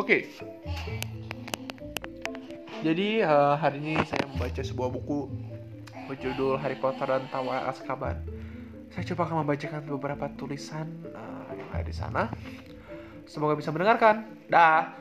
Oke. Jadi uh, hari ini saya membaca sebuah buku berjudul Harry Potter dan Tawa Azkaban. Saya coba akan membacakan beberapa tulisan uh, yang ada di sana. Semoga bisa mendengarkan. Dah.